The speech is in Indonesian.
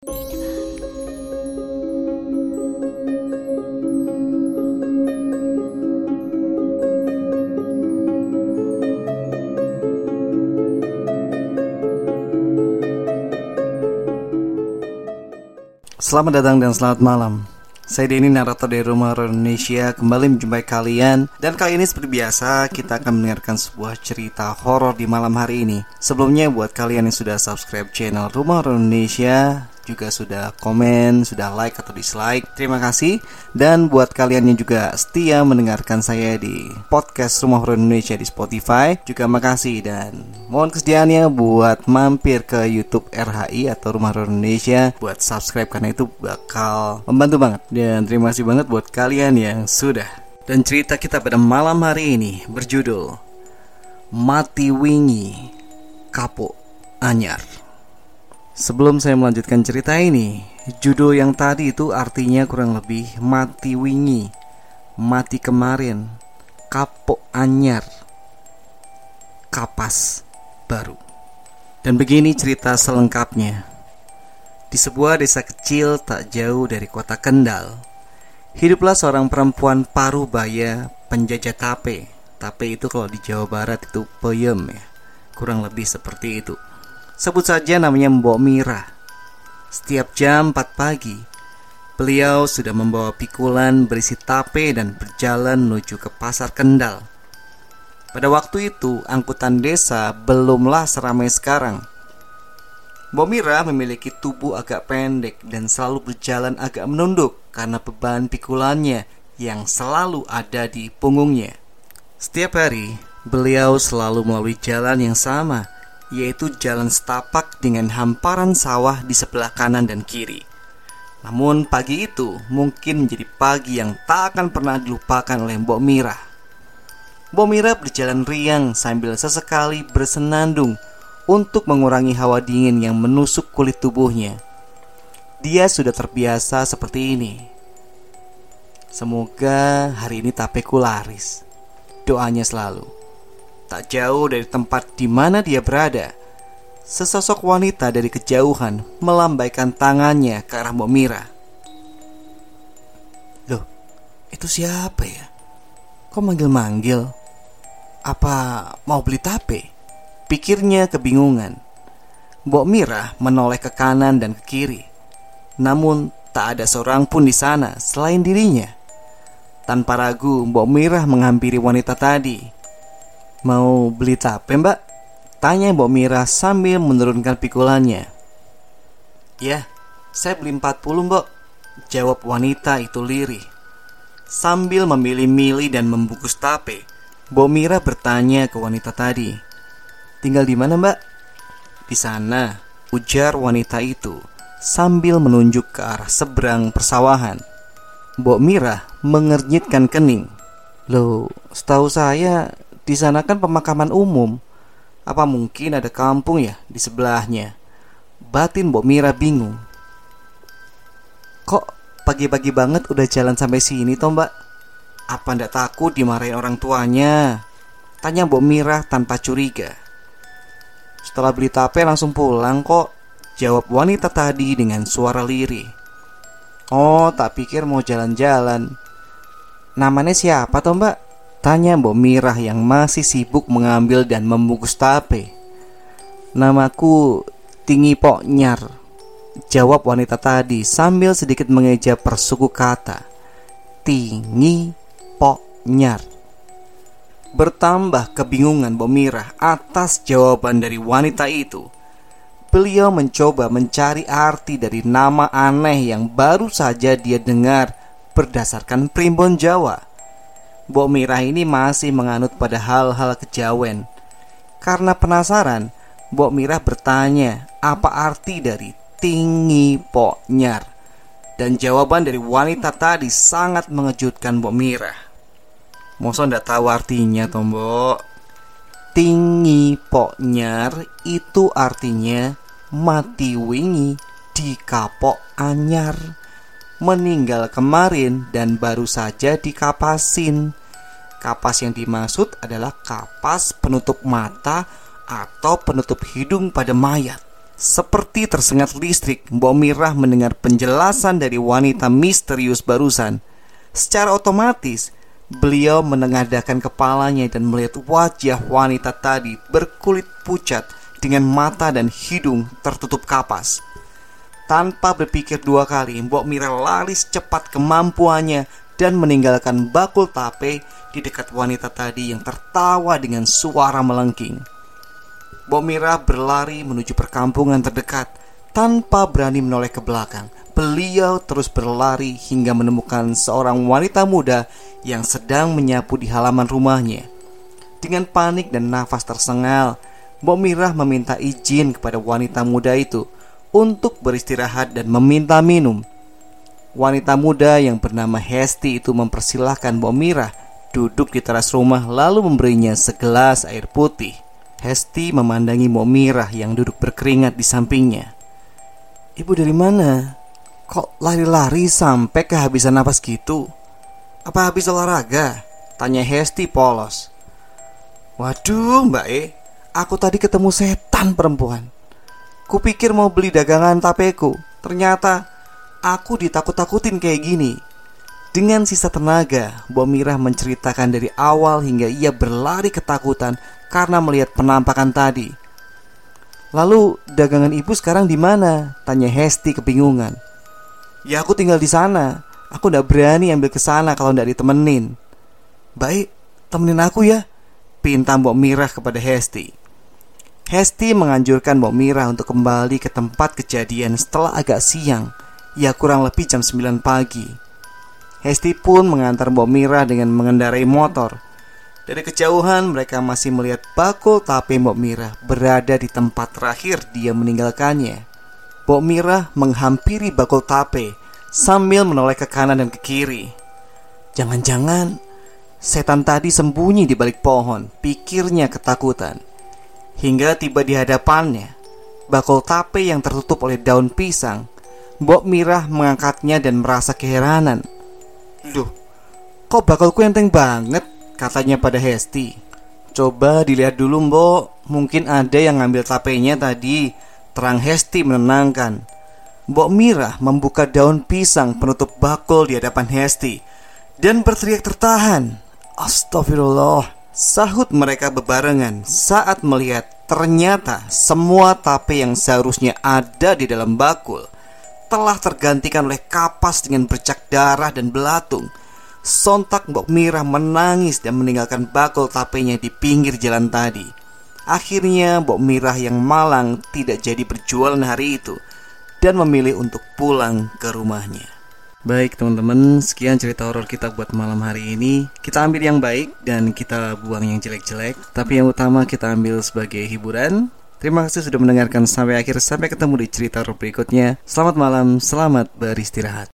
Selamat datang dan selamat malam. Saya Denny, narator dari Rumah Indonesia. Kembali menjumpai kalian. Dan kali ini seperti biasa Kita akan mendengarkan sebuah cerita horor di malam hari ini. Sebelumnya buat kalian yang sudah subscribe channel Rumah Indonesia juga sudah komen, sudah like atau dislike. Terima kasih. Dan buat kalian yang juga setia mendengarkan saya di podcast Rumah Horor Indonesia di Spotify, juga makasih dan mohon kesediaannya buat mampir ke YouTube RHI atau Rumah Horor Indonesia buat subscribe karena itu bakal membantu banget. Dan terima kasih banget buat kalian yang sudah. Dan cerita kita pada malam hari ini berjudul Mati Wingi Kapuk Anyar. Sebelum saya melanjutkan cerita ini, judul yang tadi itu artinya kurang lebih mati wingi, mati kemarin, kapok anyar, kapas baru. Dan begini cerita selengkapnya. Di sebuah desa kecil tak jauh dari kota Kendal, hiduplah seorang perempuan paruh baya penjajah tape. Tape itu kalau di Jawa Barat itu peyem ya. Kurang lebih seperti itu. Sebut saja namanya Mbok Mira. Setiap jam 4 pagi, beliau sudah membawa pikulan berisi tape dan berjalan menuju ke pasar Kendal. Pada waktu itu, angkutan desa belumlah seramai sekarang. Mbok Mira memiliki tubuh agak pendek dan selalu berjalan agak menunduk karena beban pikulannya yang selalu ada di punggungnya. Setiap hari, beliau selalu melalui jalan yang sama yaitu jalan setapak dengan hamparan sawah di sebelah kanan dan kiri. Namun pagi itu mungkin menjadi pagi yang tak akan pernah dilupakan oleh Mbok Mira. Mbok Mira berjalan riang sambil sesekali bersenandung untuk mengurangi hawa dingin yang menusuk kulit tubuhnya. Dia sudah terbiasa seperti ini. Semoga hari ini tapeku laris. Doanya selalu. Tak jauh dari tempat di mana dia berada, sesosok wanita dari kejauhan melambaikan tangannya ke arah Mbok Mira. Loh, itu siapa ya? Kok manggil-manggil? Apa mau beli tape? Pikirnya kebingungan. Mbok Mira menoleh ke kanan dan ke kiri. Namun tak ada seorang pun di sana selain dirinya. Tanpa ragu, Mbok Mira menghampiri wanita tadi Mau beli tape mbak? Tanya Mbok Mira sambil menurunkan pikulannya. Ya, saya beli 40 mbok. Jawab wanita itu lirih. Sambil memilih-milih dan membungkus tape Mbok Mira bertanya ke wanita tadi Tinggal di mana mbak? Di sana, ujar wanita itu Sambil menunjuk ke arah seberang persawahan. Mbok Mira mengernyitkan kening. Loh, setahu saya di sana kan pemakaman umum. Apa mungkin ada kampung ya di sebelahnya? Batin Mbok Mira bingung. Kok pagi-pagi banget udah jalan sampai sini toh mbak? Apa ndak takut dimarahin orang tuanya? Tanya Mbok Mira tanpa curiga. Setelah beli tape langsung pulang kok. Jawab wanita tadi dengan suara lirih. Oh, tak pikir mau jalan-jalan. Namanya siapa toh mbak? Tanya Mbok Mirah yang masih sibuk mengambil dan membungkus tape. Namaku Tinggi Pok Nyar. Jawab wanita tadi sambil sedikit mengeja persuku kata. Tinggi Pok Nyar. Bertambah kebingungan Mbok Mirah atas jawaban dari wanita itu. Beliau mencoba mencari arti dari nama aneh yang baru saja dia dengar berdasarkan primbon Jawa. Mbok Mirah ini masih menganut pada hal-hal kejawen. Karena penasaran, Mbok Mirah bertanya apa arti dari tinggi poknyar. Dan jawaban dari wanita tadi sangat mengejutkan Mbok Mirah. Masa ndak tahu artinya toh Mbok? Tinggi poknyar itu artinya mati wingi di kapok anyar meninggal kemarin dan baru saja dikapasin. Kapas yang dimaksud adalah kapas penutup mata atau penutup hidung pada mayat. Seperti tersengat listrik, Mbok Mirah mendengar penjelasan dari wanita misterius barusan. Secara otomatis, beliau menengadakan kepalanya dan melihat wajah wanita tadi berkulit pucat dengan mata dan hidung tertutup kapas. Tanpa berpikir dua kali, Mbok Mirah lari secepat kemampuannya dan meninggalkan bakul tape di dekat wanita tadi yang tertawa dengan suara melengking. Bomira berlari menuju perkampungan terdekat tanpa berani menoleh ke belakang. Beliau terus berlari hingga menemukan seorang wanita muda yang sedang menyapu di halaman rumahnya. Dengan panik dan nafas tersengal, Bomira meminta izin kepada wanita muda itu untuk beristirahat dan meminta minum. Wanita muda yang bernama Hesti itu mempersilahkan Bomira duduk di teras rumah lalu memberinya segelas air putih. Hesti memandangi Momirah yang duduk berkeringat di sampingnya. Ibu dari mana? Kok lari-lari sampai kehabisan napas gitu? Apa habis olahraga? Tanya Hesti polos. Waduh, Mbak E, aku tadi ketemu setan perempuan. Kupikir mau beli dagangan tapeku. Ternyata aku ditakut-takutin kayak gini. Dengan sisa tenaga, Bomirah menceritakan dari awal hingga ia berlari ketakutan karena melihat penampakan tadi. Lalu dagangan ibu sekarang di mana? Tanya Hesti kebingungan. Ya aku tinggal di sana. Aku tidak berani ambil ke sana kalau tidak ditemenin. Baik, temenin aku ya. Pinta Mbok Mirah kepada Hesti. Hesti menganjurkan Mbok Mirah untuk kembali ke tempat kejadian setelah agak siang. Ya kurang lebih jam 9 pagi. Hesti pun mengantar Mbok Mirah dengan mengendarai motor dari kejauhan mereka masih melihat bakul tape Mbok Mira berada di tempat terakhir dia meninggalkannya. Mbok Mira menghampiri bakul tape sambil menoleh ke kanan dan ke kiri. Jangan-jangan setan tadi sembunyi di balik pohon, pikirnya ketakutan. Hingga tiba di hadapannya, bakul tape yang tertutup oleh daun pisang. Mbok Mirah mengangkatnya dan merasa keheranan. Loh, kok bakulku enteng banget? Katanya pada Hesti. Coba dilihat dulu mbok. Mungkin ada yang ngambil tapenya tadi. Terang Hesti menenangkan. Mbok Mira membuka daun pisang penutup bakul di hadapan Hesti Dan berteriak tertahan. Astagfirullah. Sahut mereka bebarengan saat melihat ternyata semua tape yang seharusnya ada di dalam bakul telah tergantikan oleh kapas dengan bercak darah dan belatung Sontak Mbok Mira menangis dan meninggalkan bakul tapenya di pinggir jalan tadi. Akhirnya Mbok Mirah yang malang tidak jadi berjualan hari itu dan memilih untuk pulang ke rumahnya. Baik teman-teman, sekian cerita horor kita buat malam hari ini. Kita ambil yang baik dan kita buang yang jelek-jelek. Tapi yang utama kita ambil sebagai hiburan. Terima kasih sudah mendengarkan sampai akhir. Sampai ketemu di cerita berikutnya. Selamat malam, selamat beristirahat.